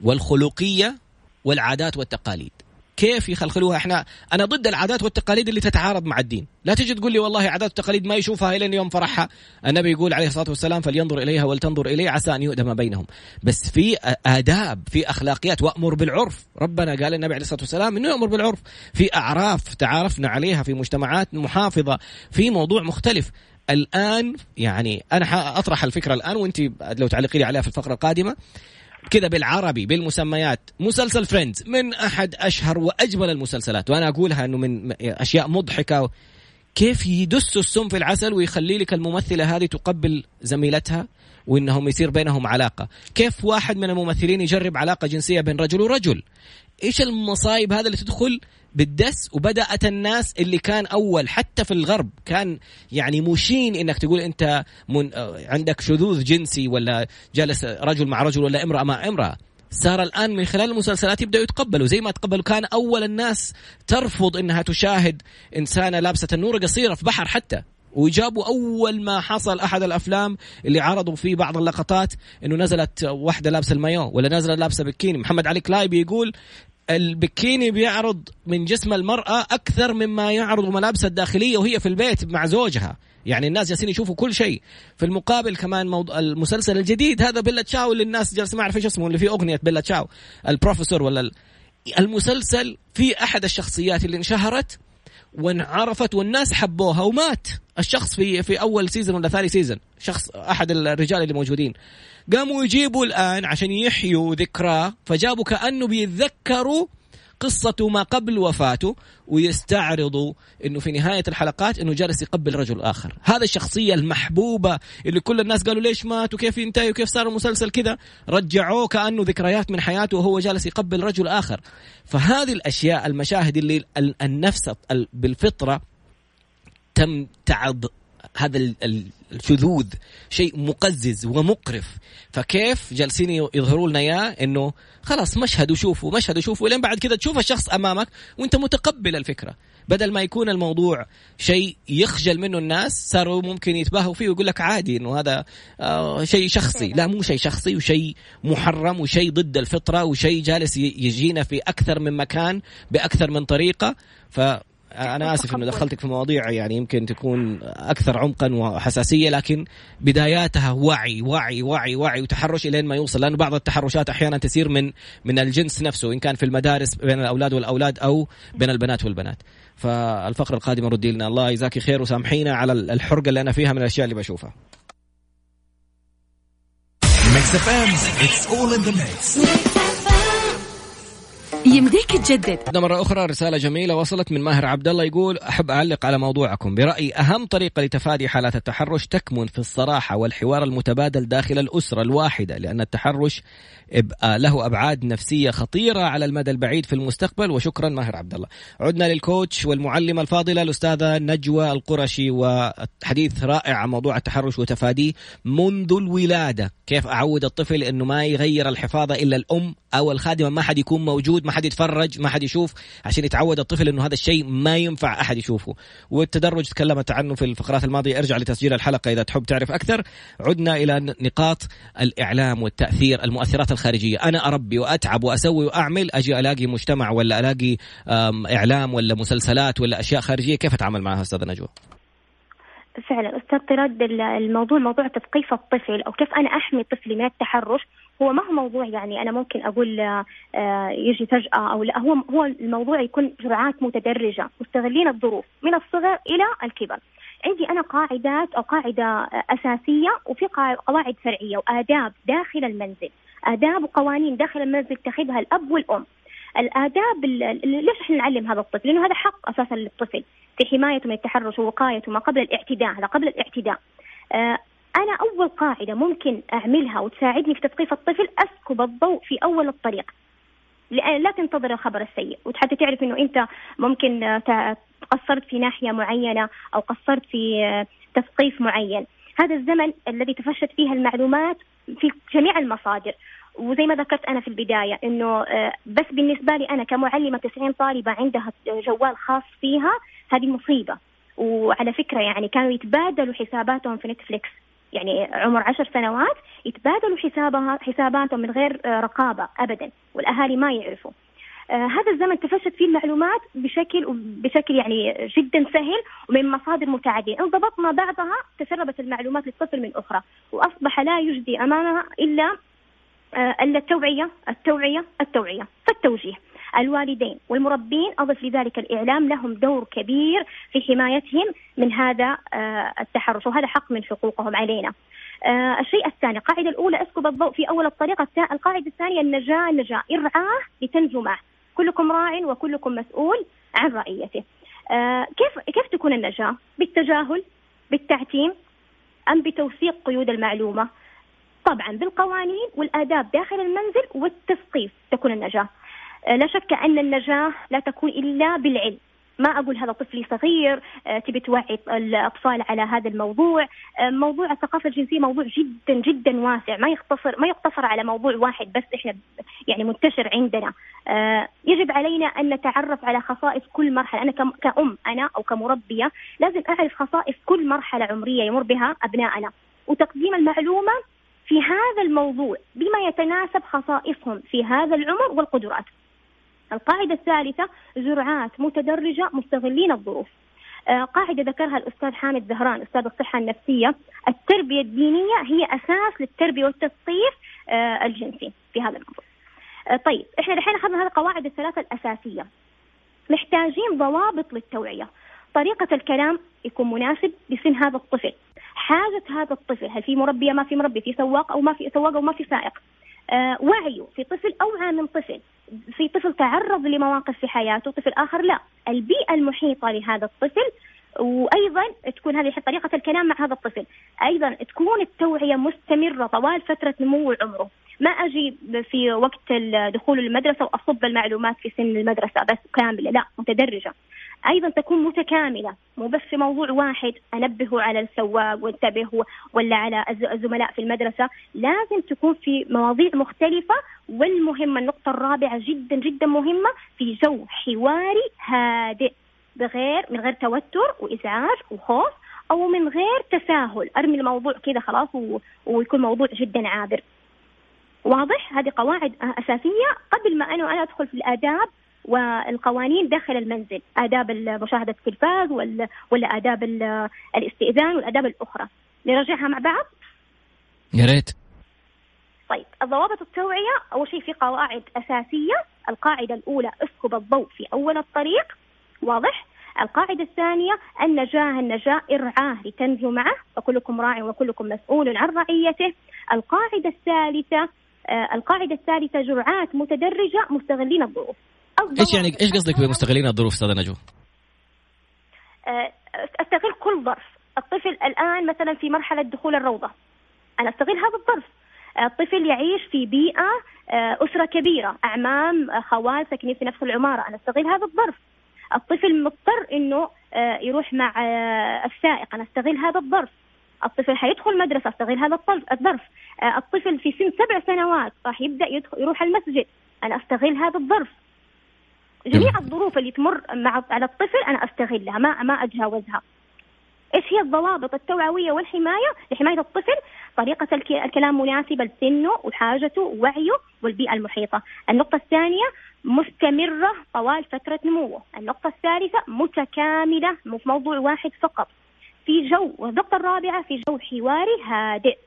والخلقية والعادات والتقاليد. كيف يخلخلوها إحنا؟ أنا ضد العادات والتقاليد اللي تتعارض مع الدين. لا تجي تقول لي والله عادات والتقاليد ما يشوفها إلى يوم فرحها. النبي يقول عليه الصلاة والسلام فلينظر إليها ولتنظر إليه عسى أن يؤدم بينهم. بس في آداب في أخلاقيات وأمر بالعرف. ربنا قال النبي عليه الصلاة والسلام إنه يأمر بالعرف. في أعراف تعارفنا عليها في مجتمعات محافظة في موضوع مختلف. الآن يعني أنا حاطرح الفكرة الآن وأنت لو تعلقي لي عليها في الفقرة القادمة. كذا بالعربي بالمسميات. مسلسل فريندز من أحد أشهر وأجمل المسلسلات. وأنا أقولها إنه من أشياء مضحكة. كيف يدسوا السم في العسل ويخلي لك الممثلة هذه تقبل زميلتها وإنهم يصير بينهم علاقة؟ كيف واحد من الممثلين يجرب علاقة جنسية بين رجل ورجل؟ إيش المصايب هذا اللي تدخل بالدس؟ وبدأت الناس اللي كان أول حتى في الغرب كان يعني مشين إنك تقول أنت من عندك شذوذ جنسي ولا جالس رجل مع رجل ولا امرأة مع امرأة. صار الآن من خلال المسلسلات يبدأوا يتقبلوا. زي ما تقبلوا كان أول الناس ترفض إنها تشاهد إنسانة لابسة النور قصيرة في بحر حتى. وجابوا أول ما حصل أحد الأفلام اللي عرضوا فيه بعض اللقطات إنه نزلت واحدة لابسة المايو ولا نزلت لابسة بكيني. محمد علي كلايبي يقول البكيني بيعرض من جسم المرأة أكثر مما يعرض ملابسها الداخلية وهي في البيت مع زوجها. يعني الناس جالسين يشوفوا كل شيء. في المقابل كمان موضوع المسلسل الجديد هذا بيلا تشاو اللي الناس جالسة ما أعرف إيش اسمه اللي فيه أغنية بيلا تشاو. البروفيسور ولا المسلسل في أحد الشخصيات اللي انشهرت وانعرفت والناس حبوها ومات. الشخص في في أول season ولا ثاني season. شخص أحد الرجال اللي موجودين. قاموا يجيبوا الآن عشان يحيوا ذكراه فجابوا كانه بيتذكروا قصته ما قبل وفاته ويستعرضوا إنه في نهاية الحلقات إنه جالس يقبل رجل آخر، هذا الشخصية المحبوبة اللي كل الناس قالوا ليش مات وكيف ينتهي وكيف صار المسلسل كذا، رجعوه كأنه ذكريات من حياته وهو جالس يقبل رجل آخر. فهذه الأشياء المشاهد اللي النفس بالفطرة تم تعض هذا الشذوذ شيء مقزز ومقرف. فكيف جالسين يظهروا لنا إياه؟ إنه خلاص مشهد وشوفوا مشهد وشوفوا لين بعد كذا تشوف الشخص أمامك وأنت متقبل الفكرة. بدل ما يكون الموضوع شيء يخجل منه الناس صاروا ممكن يتباهوا فيه ويقول لك عادي إنه هذا آه شيء شخصي. لا مو شيء شخصي وشيء محرم وشيء ضد الفطرة وشيء جالس يجينا في أكثر من مكان بأكثر من طريقة. ف أنا آسف إنه دخلتك في مواضيع يعني يمكن تكون أكثر عمقا وحساسية لكن بداياتها وعي وعي وعي وعي وتحرش إلين ما يوصل لأنه بعض التحرشات أحيانا تسير من من الجنس نفسه إن كان في المدارس بين الأولاد والأولاد أو بين البنات والبنات. فالفقرة القادمة ردي لنا الله يجزاك خير وسامحينا على الحرقة اللي أنا فيها من الأشياء اللي بشوفها. Mix FM, it's all in the mix. يمديك تجدد. مرة أخرى رسالة جميلة وصلت من ماهر عبد الله يقول أحب أعلق على موضوعكم. برأيي أهم طريقة لتفادي حالات التحرش تكمن في الصراحة والحوار المتبادل داخل الأسرة الواحدة لأن التحرش له أبعاد نفسية خطيرة على المدى البعيد في المستقبل. وشكرا ماهر عبد الله عدنا للكوتش والمعلمة الفاضلة الأستاذة نجوى القرشي وحديث رائع عن موضوع التحرش وتفاديه منذ الولادة. كيف أعود الطفل أنه ما يغير الحفاظة إلا الأم أو الخادمة ما حد يكون موجود ما حد يتفرج ما حد يشوف عشان يتعود الطفل إنه هذا الشيء ما ينفع أحد يشوفه. والتدرج تكلمت عنه في الفقرات الماضية. ارجع لتسجيل الحلقة إذا تحب تعرف أكثر. عدنا إلى نقاط الإعلام والتأثير المؤثرات الخارجية. أنا أربي وأتعب وأسوي وأعمل. أجي ألاقي مجتمع ولا ألاقي إعلام ولا مسلسلات ولا أشياء خارجية. كيف أتعامل معها أستاذة نجوى؟ فعلا. أستاذ طراد الموضوع موضوع تثقيف الطفل أو كيف أنا أحمي طفلي من التحرش. هو ما هو موضوع يعني أنا ممكن أقول آه، يجي فجأة أو لا. هو هو الموضوع يكون جرعات متدرجة مستغلين الظروف من الصغر إلى الكبر. عندي أنا قاعدات أو قاعدة أساسية وفي قواعد فرعية وآداب داخل المنزل. آداب وقوانين داخل المنزل يتخذها الأب والأم. الآداب ليش إحنا نعلم هذا الطفل؟ لأنه هذا حق أساسا للطفل في حمايته من التحرش ووقايته ما قبل الاعتداء هذا قبل الاعتداء. آه أنا أول قاعدة ممكن أعملها وتساعدني في تثقيف الطفل أسكب الضوء في أول الطريق. لا تنتظر الخبر السيء وحتى تعرف إنه أنت ممكن قصرت في ناحية معينة أو قصرت في آه، تثقيف معين. هذا الزمن الذي تفشت فيه المعلومات في جميع المصادر. وزي ما ذكرت أنا في البداية إنه آه، بس بالنسبة لي أنا كمعلمة 90 طالبة عندها جوال خاص فيها هذه مصيبة. وعلى فكرة يعني كانوا يتبادلوا حساباتهم في نتفليكس. يعني عمر عشر سنوات يتبادلوا حسابها حساباتهم من غير آه، رقابة ابدا والأهالي ما يعرفوا. آه هذا الزمن تفشت فيه المعلومات بشكل بشكل يعني جدا سهل ومن مصادر متعددة، ان ضبطنا بعضها تسربت المعلومات للطفل من أخرى، وأصبح لا يجدي أمامها إلا آه الا التوعية، التوعية، التوعية، فالتوجيه. الوالدين. والمربين أضف لذلك الإعلام لهم دور كبير في حمايتهم من هذا آه التحرش وهذا حق من حقوقهم علينا. آه الشيء الثاني القاعدة الأولى أسكب الضوء في أول الطريقة القاعدة الثانية النجاة النجاة. إرعاه لتنجو معه كلكم راع وكلكم مسؤول عن رعيته. آه كيف كيف تكون النجاة؟ بالتجاهل بالتعتيم أم بتوثيق قيود المعلومة؟ طبعا بالقوانين والآداب داخل المنزل والتثقيف تكون النجاة. لا شك أن النجاة لا تكون إلا بالعلم. ما أقول هذا طفلي صغير آه، تبي توعي الأطفال على هذا الموضوع. آه، موضوع الثقافة الجنسية موضوع جدا جدا واسع. ما يقتصر ما يقتصر على موضوع واحد بس إحنا يعني منتشر عندنا. آه، يجب علينا أن نتعرف على خصائص كل مرحلة. أنا كأم أنا أو كمربية لازم أعرف خصائص كل مرحلة عمرية يمر بها أبنائنا. وتقديم المعلومة في هذا الموضوع بما يتناسب خصائصهم في هذا العمر والقدرات. القاعدة الثالثة جرعات متدرجة مستغلين الظروف. آه، قاعدة ذكرها الأستاذ حامد زهران أستاذ الصحة النفسية. التربية الدينية هي أساس للتربية والتثقيف آه، الجنسي في هذا الموضوع. آه، طيب إحنا الحين أخذنا هذه القواعد الثلاثة الأساسية. محتاجين ضوابط للتوعية. طريقة الكلام يكون مناسب لسن هذا الطفل. حاجة هذا الطفل هل في مربية ما في مربي في سواق أو ما في سواق أو ما في سائق. آه وعيه في طفل أوعى من طفل. في طفل تعرض لمواقف في حياته طفل آخر لا. البيئة المحيطة لهذا الطفل وأيضا تكون هذه طريقة الكلام مع هذا الطفل. أيضا تكون التوعية مستمرة طوال فترة نمو عمره. ما أجي في وقت دخول المدرسة وأصب المعلومات في سن المدرسة بس كاملة لا متدرجة. أيضا تكون متكاملة مو بس في موضوع واحد أنبهه على السواق وانتبه ولا على الزملاء في المدرسة لازم تكون في مواضيع مختلفة والمهمة النقطة الرابعة جدا جدا مهمة في جو حواري هادئ بغير من غير توتر وإزعاج وخوف أو من غير تساهل. أرمي الموضوع كذا خلاص ويكون موضوع جدا عابر. واضح؟ هذه قواعد أساسية قبل ما أنا أنا أدخل في الآداب والقوانين داخل المنزل آداب مشاهدة التلفاز ولا آداب الاستئذان والآداب الأخرى. نرجعها مع بعض؟ يا ريت. طيب الضوابط التوعية أول شيء في قواعد أساسية. القاعدة الأولى اسكب الضوء في أول الطريق. واضح. القاعدة الثانية النجاة النجاة إرعاه لتنجو معه. وكلكم راع وكلكم مسؤول عن رعيته. القاعدة الثالثة آه القاعدة الثالثة جرعات متدرجة مستغلين الظروف إيش يعني إيش قصدك بمستغلين الظروف أستاذة نجوى؟ آه أستغل كل ظرف. الطفل الآن مثلا في مرحلة دخول الروضة. أنا أستغل هذا الظرف. الطفل يعيش في بيئة آه، أسرة كبيرة. أعمام آه، خوال ساكنين في نفس العمارة. أنا أستغل هذا الظرف. الطفل مضطر إنه آه، يروح مع آه، السائق. أنا أستغل هذا الظرف. الطفل حيدخل مدرسة. أستغل هذا الظرف. آه، الطفل في سن سبع سنوات راح يبدأ يروح المسجد. أنا أستغل هذا الظرف. جميع الظروف اللي تمر مع على الطفل أنا أستغلها ما ما أتجاوزها. إيش هي الضوابط التوعوية والحماية لحماية الطفل؟ طريقة الكلام مناسبه لسنه وحاجته ووعيه والبيئة المحيطة. النقطة الثانية مستمرة طوال فترة نموه. النقطة الثالثة متكاملة مو في موضوع واحد فقط. في جو والنقطة الرابعة في جو حواري هادئ.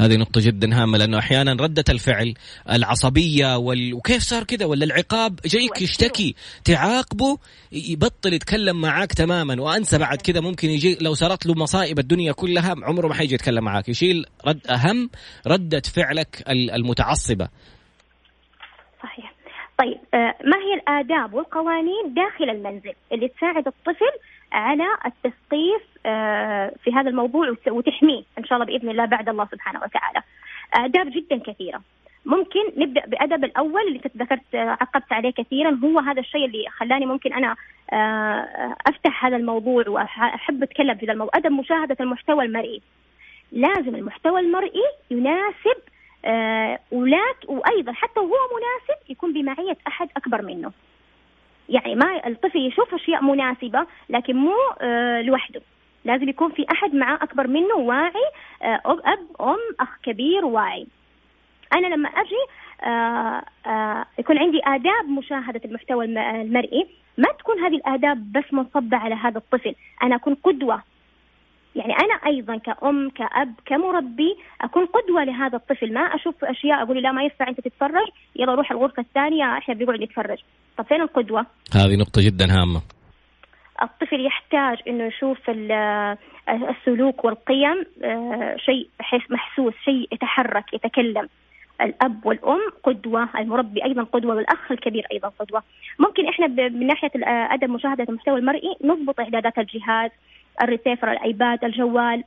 هذه نقطة جدا هامة لأنه أحيانا ردة الفعل العصبية وال... وكيف صار كذا ولا العقاب جايك يشتكي؟ تعاقبه؟ يبطل يتكلم معاك تماما وأنسى بعد كذا ممكن يجي لو صارت له مصائب الدنيا كلها عمره ما حيجي يتكلم معاك. يشيل رد أهم ردة فعلك المتعصبة. صحيح. طيب آه، ما هي الآداب والقوانين داخل المنزل اللي تساعد الطفل على التثقيف آه، في هذا الموضوع وتحميه إن شاء الله بإذن الله بعد الله سبحانه وتعالى. آداب جدا كثيرة. ممكن نبدأ بأدب الأول اللي كنت ذكرت آه، عقبت عليه كثيرا هو هذا الشيء اللي خلاني ممكن أنا أفتح هذا الموضوع وأحب أتكلم في هذا الموضوع. أدب مشاهدة المحتوى المرئي. لازم المحتوى المرئي يناسب آه ولات وأيضا حتى وهو مناسب يكون بمعية أحد أكبر منه. يعني ما الطفل يشوف أشياء مناسبة لكن مو آه لوحده. لازم يكون في أحد معاه أكبر منه واعي آه أب أم أخ كبير واعي. أنا لما أجي آه يكون عندي آداب مشاهدة المحتوى المرئي ما تكون هذه الآداب بس منصبة على هذا الطفل. أنا أكون قدوة يعني أنا أيضا كأم كأب كمربي أكون قدوة لهذا الطفل. ما أشوف أشياء أقول لا ما ينفع أنت تتفرج يلا روح الغرفة الثانية إحنا بنقعد نتفرج طب فين القدوة؟ هذه نقطة جدا هامة. الطفل يحتاج إنه يشوف السلوك والقيم آه، شيء محسوس شيء يتحرك يتكلم. الأب والأم قدوة المربي أيضا قدوة والأخ الكبير أيضا قدوة. ممكن إحنا من ناحية أدب مشاهدة المحتوى المرئي نضبط اعدادات الجهاز الريسيفر الأيباد الجوال.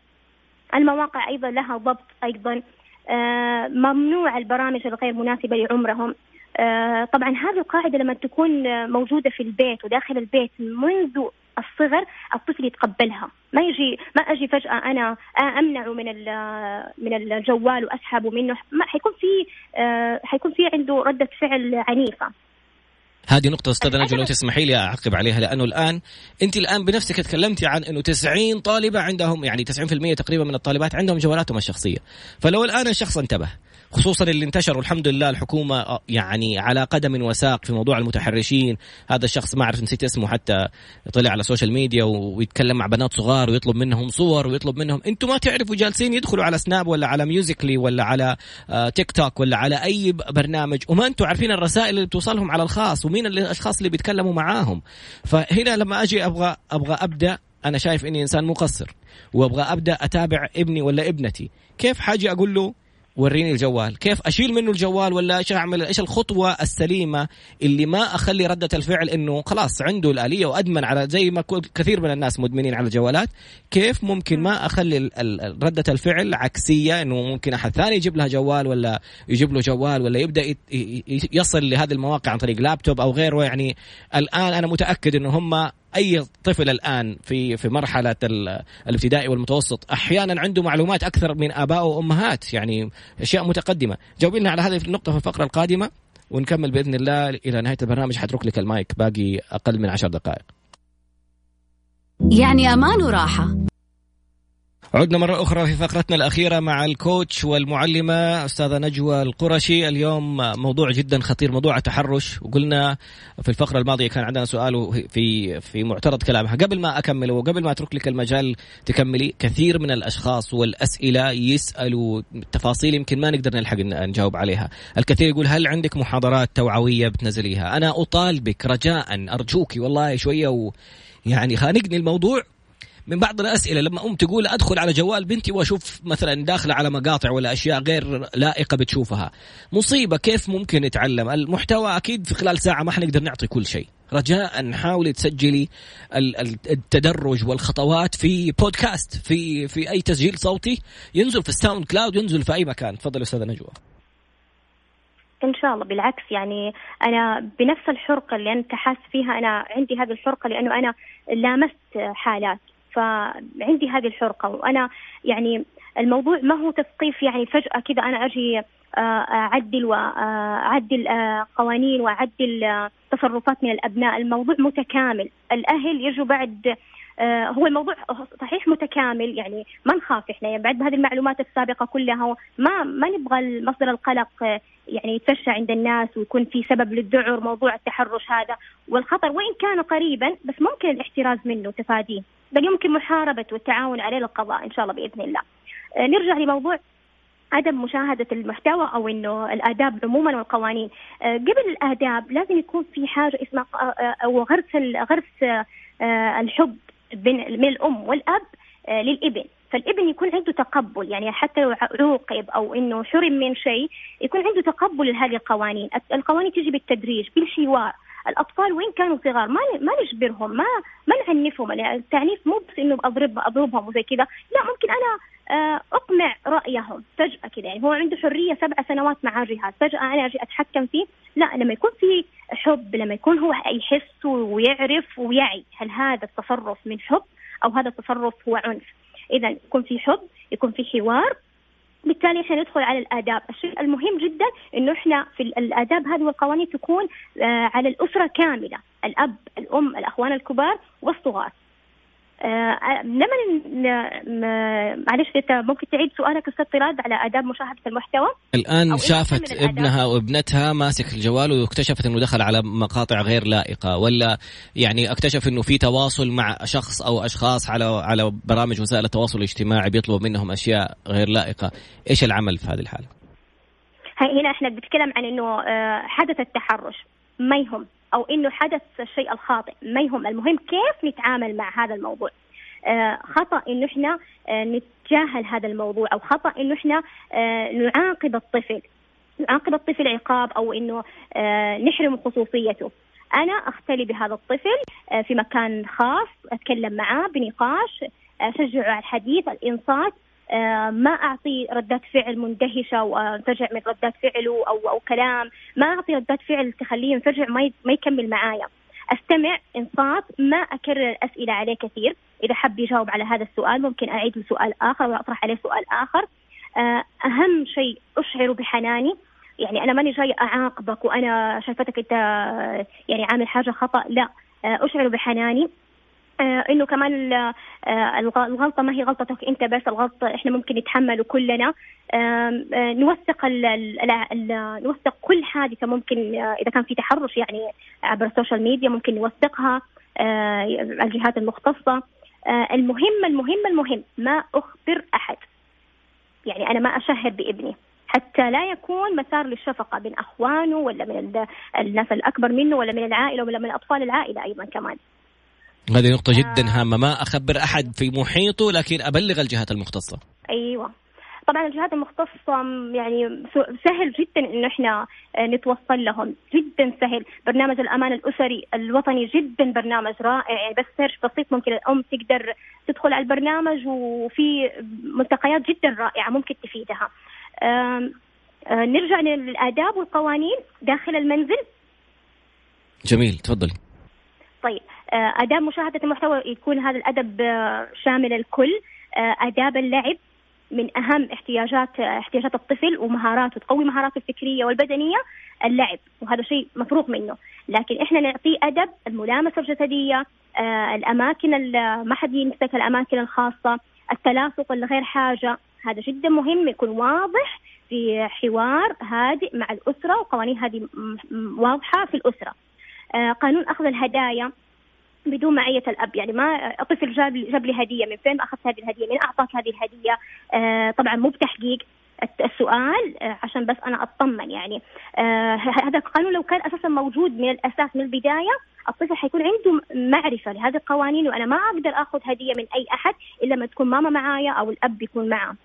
المواقع أيضا لها ضبط أيضا. آه، ممنوع البرامج الغير مناسبة لعمرهم. آه، طبعا هذه القاعدة لما تكون موجودة في البيت وداخل البيت منذ الصغر الطفل يتقبلها. ما يجي ما أجي فجأة أنا امنعه من من الجوال وأسحبه منه. ما حيكون في آه، حيكون في عنده ردة فعل عنيفة. هذه نقطة أستاذة نجوى لو تسمحي لي أعقب عليها لأنه الآن أنت الآن بنفسك تكلمتي عن أنه 90 طالبة عندهم يعني 90% تقريبا من الطالبات عندهم جوالاتهم الشخصية. فلو الآن الشخص انتبه خصوصا اللي انتشر والحمد لله الحكومة آه، يعني على قدم وساق في موضوع المتحرشين. هذا الشخص ما أعرف نسيت اسمه حتى طلع على ال social media ويتكلم مع بنات صغار ويطلب منهم صور ويطلب منهم. أنتم ما تعرفوا جالسين يدخلوا على سناب ولا على ميوزيكلي ولا على آه، تيك توك ولا على أي برنامج. وما أنتم عارفين الرسائل اللي بتوصلهم على الخاص ومين الأشخاص اللي بيتكلموا معاهم. فهنا لما أجي أبغى أبغى أبدأ أنا شايف إني إنسان مقصر. وأبغى أبدأ أتابع ابني ولا ابنتي. كيف حاجي أقول له وريني الجوال. كيف أشيل منه الجوال ولا إيش أعمل؟ إيش الخطوة السليمة اللي ما أخلي ردة الفعل إنه خلاص عنده الآلية وأدمن على زي ما كثير من الناس مدمنين على الجوالات. كيف ممكن ما أخلي ردة الفعل عكسية إنه ممكن أحد ثاني يجيب لها جوال ولا يجيب له جوال ولا يبدأ يصل لهذه المواقع عن طريق لابتوب أو غيره؟ يعني الآن أنا متأكد إنه هم أي طفل الآن في في مرحلة الابتدائي والمتوسط أحيانا عنده معلومات أكثر من آباء وأمهات يعني أشياء متقدمة. جاوبي لنا على هذه النقطة في الفقرة القادمة ونكمل بإذن الله إلى نهاية البرنامج. حترك لك المايك باقي أقل من عشر دقائق. يعني أمان وراحة. عدنا مرة أخرى في فقرتنا الأخيرة مع الكوتش والمعلمة أستاذة نجوى القرشي. اليوم موضوع جدا خطير موضوع التحرش وقلنا في الفقرة الماضية كان عندنا سؤال في في معترض كلامها. قبل ما أكمل وقبل ما أترك لك المجال تكملي كثير من الأشخاص والأسئلة يسألوا تفاصيل يمكن ما نقدر نلحق نجاوب عليها. الكثير يقول هل عندك محاضرات توعوية بتنزليها؟ أنا أطالبك رجاء أرجوك والله شوية و يعني خانقني الموضوع. من بعض الأسئلة لما أم تقول أدخل على جوال بنتي وأشوف مثلا داخلة على مقاطع ولا أشياء غير لائقة بتشوفها. مصيبة كيف ممكن نتعلم؟ المحتوى أكيد في خلال ساعة ما حنقدر نعطي كل شيء. رجاء حاولي تسجلي التدرج والخطوات في بودكاست في في أي تسجيل صوتي. ينزل في الساوند كلاود ينزل في أي مكان. تفضل أستاذة نجوى. إن شاء الله. بالعكس يعني أنا بنفس الحرقة اللي أنت حاس فيها أنا عندي هذه الحرقة لأنه أنا لامست حالات. فعندي هذه الحرقة وأنا يعني الموضوع ما هو تثقيف يعني فجأة كذا أنا أجي آه، أعدل وأعدل آه، قوانين وأعدل آه، تصرفات من الأبناء الموضوع متكامل. الأهل يجوا بعد هو الموضوع صحيح متكامل يعني ما نخاف إحنا يعني بعد هذه المعلومات السابقة كلها ما ما نبغى مصدر القلق يعني يتفشى عند الناس ويكون في سبب للذعر موضوع التحرش هذا. والخطر وإن كان قريبا بس ممكن الاحتراز منه تفاديه بل يمكن محاربة والتعاون عليه للقضاء إن شاء الله بإذن الله. آه، نرجع لموضوع عدم مشاهدة المحتوى أو إنه الآداب عموما والقوانين. آه، قبل الآداب لازم يكون في حاجة اسمها آه، أو غرس غرس الحب من الأم والأب للإبن. فالإبن يكون عنده تقبل يعني حتى لو عوقب أو إنه حرم من شيء يكون عنده تقبل لهذه القوانين، القوانين تجي بالتدريج بالحوار، الأطفال وين كانوا صغار؟ ما ما نجبرهم ما ما نعنفهم. يعني التعنيف مو بس إنه اضرب اضربهم وزي كذا. لا ممكن أنا آه، اقمع رأيهم فجأة كذا يعني هو عنده حرية سبع سنوات مع جهاز فجأة أنا أجي أتحكم فيه. لا لما يكون في حب لما يكون هو يحس ويعرف ويعي هل هذا التصرف من حب أو هذا التصرف هو عنف. إذا يكون في حب يكون في حوار بالتالي إحنا ندخل على الآداب، الشيء المهم جدا إنه إحنا في الآداب هذه والقوانين تكون آه، على الأسرة كاملة، الأب، الأم، الأخوان الكبار والصغار. آه لما معلش أنت ممكن تعيد سؤالك أستاذ طراد على آداب مشاهدة المحتوى؟ الآن شافت ابنها وابنتها ماسك الجوال واكتشفت إنه دخل على مقاطع غير لائقة ولا يعني اكتشف إنه في تواصل مع شخص أو أشخاص على على برامج وسائل التواصل الاجتماعي بيطلبوا منهم أشياء غير لائقة. إيش العمل في هذه الحالة؟ هنا إحنا بنتكلم عن إنه آه، حدث التحرش. ما يهم. أو إنه حدث الشيء الخاطئ. ما يهم. المهم كيف نتعامل مع هذا الموضوع؟ آه خطأ إنه إحنا آه نتجاهل هذا الموضوع أو خطأ إنه إحنا آه نعاقب الطفل. نعاقب الطفل عقاب أو إنه نحرم خصوصيته. أنا أختلي بهذا الطفل في مكان خاص أتكلم معاه بنقاش اشجعه على الحديث الإنصات. ما أعطي ردات فعل مندهشة وانفجع من ردات فعله أو أو كلام. ما أعطي ردات فعل تخليه ينفجع ما يكمل معايا. أستمع انصات ما أكرر الأسئلة عليه كثير. إذا حب يجاوب على هذا السؤال ممكن أعيد سؤال آخر وأطرح عليه سؤال آخر. آه، أهم شيء اشعره بحناني. يعني أنا ماني جاي أعاقبك وأنا شايفتك أنت يعني عامل حاجة خطأ. لا آه، أشعر بحناني. آه إنه كمان آه الغلطة ما هي غلطتك أنت بس الغلطه إحنا ممكن نتحمله كلنا. آه نوثق نوثق كل حادثة ممكن إذا كان في تحرش يعني عبر السوشيال ميديا ممكن نوثقها الجهات المختصة. المهم المهم المهم ما أخبر أحد. يعني أنا ما أشهر بإبني. حتى لا يكون مسار للشفقة بين أخوانه ولا من الناس الأكبر منه ولا من العائلة ولا من اطفال العائلة أيضا كمان. هذه نقطة جدا. هامة. ما أخبر أحد في محيطه لكن أبلغ الجهات المختصة. أيوة. طبعا الجهات المختصة يعني سهل جدا إنه إحنا آه، نتوصل لهم. جدا سهل. برنامج الأمان الأسري الوطني جدا برنامج رائع. يعني بس سيرش بسيط ممكن الأم تقدر تدخل على البرنامج وفي ملتقيات جدا رائعة ممكن تفيدها. آه، نرجع للآداب والقوانين داخل المنزل. جميل. تفضلي. طيب. آه، آداب مشاهدة المحتوى يكون هذا الأدب آه، شامل الكل. آه، آداب اللعب من أهم احتياجات احتياجات الطفل ومهاراته تقوي مهاراته الفكرية والبدنية اللعب. وهذا شيء مفروغ منه. لكن إحنا نعطيه أدب الملامسة الجسدية الأماكن ما حد يمسك الأماكن الخاصة التلاصق ولا غير حاجة. هذا جدا مهم يكون واضح في حوار هادئ مع الأسرة وقوانين هذه واضحة في الأسرة. قانون أخذ الهدايا. بدون معية الأب. يعني ما طفل جاب جاب لي هدية من فين؟ أخذت هذه الهدية. من أعطاك هذه الهدية؟ آه طبعا مو بتحقيق السؤال آه عشان بس أنا أطمن يعني. آه هذا القانون لو كان أساسا موجود من الأساس من البداية الطفل حيكون عنده معرفة لهذه القوانين وأنا ما أقدر أخذ هدية من أي أحد إلا ما تكون ماما معايا أو الأب يكون معاه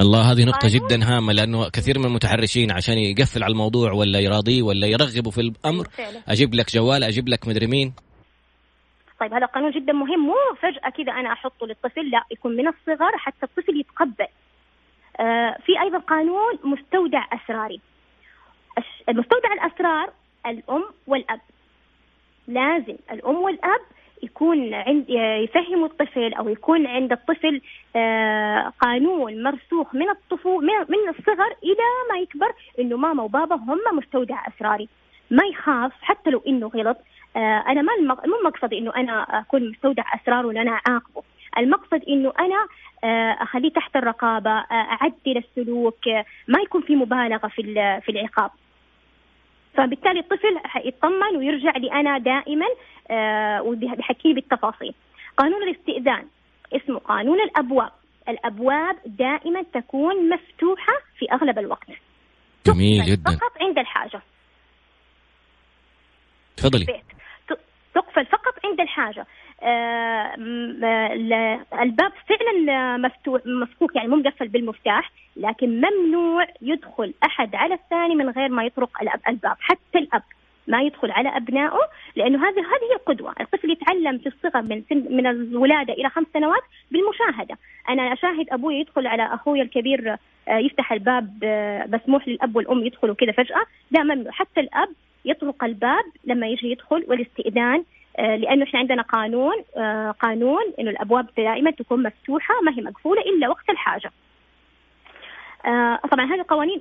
الله هذه نقطة جدا هامة لأنه كثير من المتحرشين عشان يقفل على الموضوع ولا يراضيه ولا يرغبه في الأمر أجيب لك جوال أجيب لك مدري مين؟ طيب هذا قانون جدا مهم. مو فجأة كذا أنا أحطه للطفل لا يكون من الصغر حتى الطفل يتقبل. آه في أيضا قانون مستودع أسراري مستودع الأسرار الأم والأب. لازم الأم والأب يكون عند يفهموا الطفل أو يكون عند الطفل آه، قانون مرسوخ من الطفو من الصغر إلى ما يكبر إنه ماما وبابا هم مستودع اسراري ما يخاف حتى لو إنه غلط. أنا ما مو مقصدي إنه أنا أكون مستودع أسرار ولا أنا اعاقبه المقصد إنه أنا آه، أخليه تحت الرقابة أعدل السلوك ما يكون في مبالغة في في العقاب. فبالتالي الطفل يطمن ويرجع لي أنا دائما آه وبيحكي بالتفاصيل. قانون الاستئذان اسمه قانون الأبواب. الأبواب دائما تكون مفتوحة في أغلب الوقت. جميل جدا. فقط عند الحاجة. تفضلي. عند الحاجة آه الباب فعلا مفتوح مفكوك يعني مو مقفل بالمفتاح لكن ممنوع يدخل أحد على الثاني من غير ما يطرق الباب حتى الأب ما يدخل على أبنائه لأنه هذه هذه هي القدوة، الطفل يتعلم في الصغر من سن من الولادة إلى خمس سنوات بالمشاهدة، أنا أشاهد أبوي يدخل على أخوي الكبير آه، يفتح الباب آه، مسموح للأب والأم يدخلوا كذا فجأة، لا ممنوع. حتى الأب يطرق الباب لما يجي يدخل والاستئذان آه، لأنه إحنا عندنا قانون قانون إنه الأبواب دائما تكون مفتوحة ما هي مقفولة إلا وقت الحاجة. طبعا هذه قوانين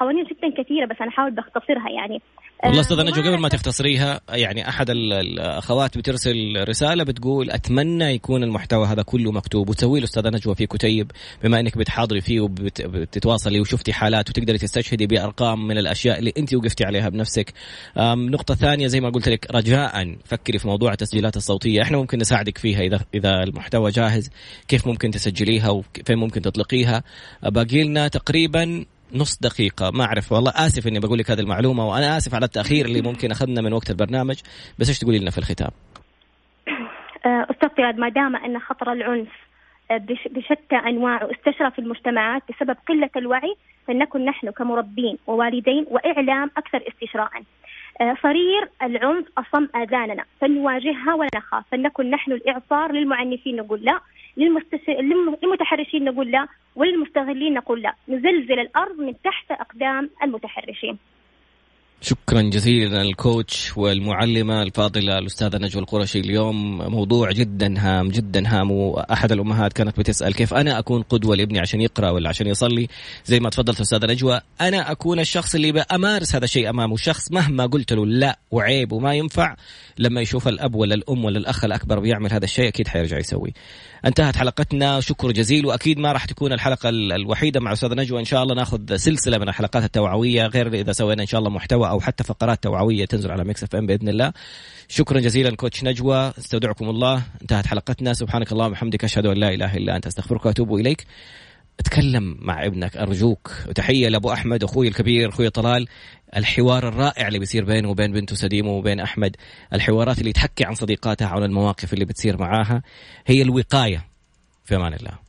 قوانين جدا كثيرة بس أنا احاول بختصرها يعني. والله أستاذ نجوى قبل ما تختصريها يعني أحد الأخوات بترسل رسالة بتقول أتمنى يكون المحتوى هذا كله مكتوب. وتسوي له أستاذ نجوى في كتيب بما إنك بتحاضري فيه وبتتواصلي وشفتي حالات وتقدري تستشهدي بأرقام من الأشياء اللي أنت وقفتي عليها بنفسك. نقطة ثانية زي ما قلت لك رجاء. فكري في موضوع التسجيلات الصوتية. إحنا ممكن نساعدك فيها اذا إذا المحتوى جاهز كيف ممكن تسجليها وفين ممكن تطلقيها. باقي لنا تقريبا نص دقيقة. ما أعرف والله آسف إني بقول لك هذه المعلومة وأنا آسف على التأخير اللي ممكن أخذنا من وقت البرنامج بس إيش تقولي لنا في الختام؟ آه، أستاذ ما دام أن خطر العنف آه، بشتى أنواعه استشرى في المجتمعات بسبب قلة الوعي فلنكن نحن كمربين ووالدين وإعلام أكثر استشراء. صرير العنف أصم آذاننا فلنواجهها ولا نخاف فلنكن نحن الإعصار للمعنفين نقول لا. للمتحرشين نقول لا وللمستغلين نقول لا. نزلزل الأرض من تحت أقدام المتحرشين. شكرا جزيلا الكوتش والمعلمة الفاضلة الأستاذة نجوى القرشي اليوم. موضوع جدا هام جدا هام وأحد الأمهات كانت بتسأل كيف أنا أكون قدوة لابني عشان يقرأ ولا عشان يصلي؟ زي ما تفضلت أستاذة نجوى أنا أكون الشخص اللي بأمارس هذا الشيء أمامه. شخص مهما قلت له لا وعيب وما ينفع لما يشوف الأب ولا الأم ولا الأخ الأكبر بيعمل هذا الشيء أكيد حيرجع يسوي. انتهت حلقتنا. شكر جزيل. وأكيد ما راح تكون الحلقة الوحيدة مع استاذه نجوى. إن شاء الله ناخذ سلسلة من الحلقات التوعوية. غير إذا سوينا إن شاء الله محتوى أو حتى فقرات توعوية تنزل على ميكس إف إم بإذن الله. شكرا جزيلا coach نجوى. استودعكم الله. انتهت حلقتنا. سبحانك اللهم وبحمدك. أشهد أن لا إله إلا أنت. أستغفرك وأتوب إليك. أتكلم مع ابنك أرجوك. وتحيه لأبو أحمد أخوي الكبير أخوي طلال الحوار الرائع اللي بيصير بينه وبين بنته سديمه وبين أحمد. الحوارات اللي تحكي عن صديقاتها عن المواقف اللي بتصير معاها هي الوقاية في أمان الله.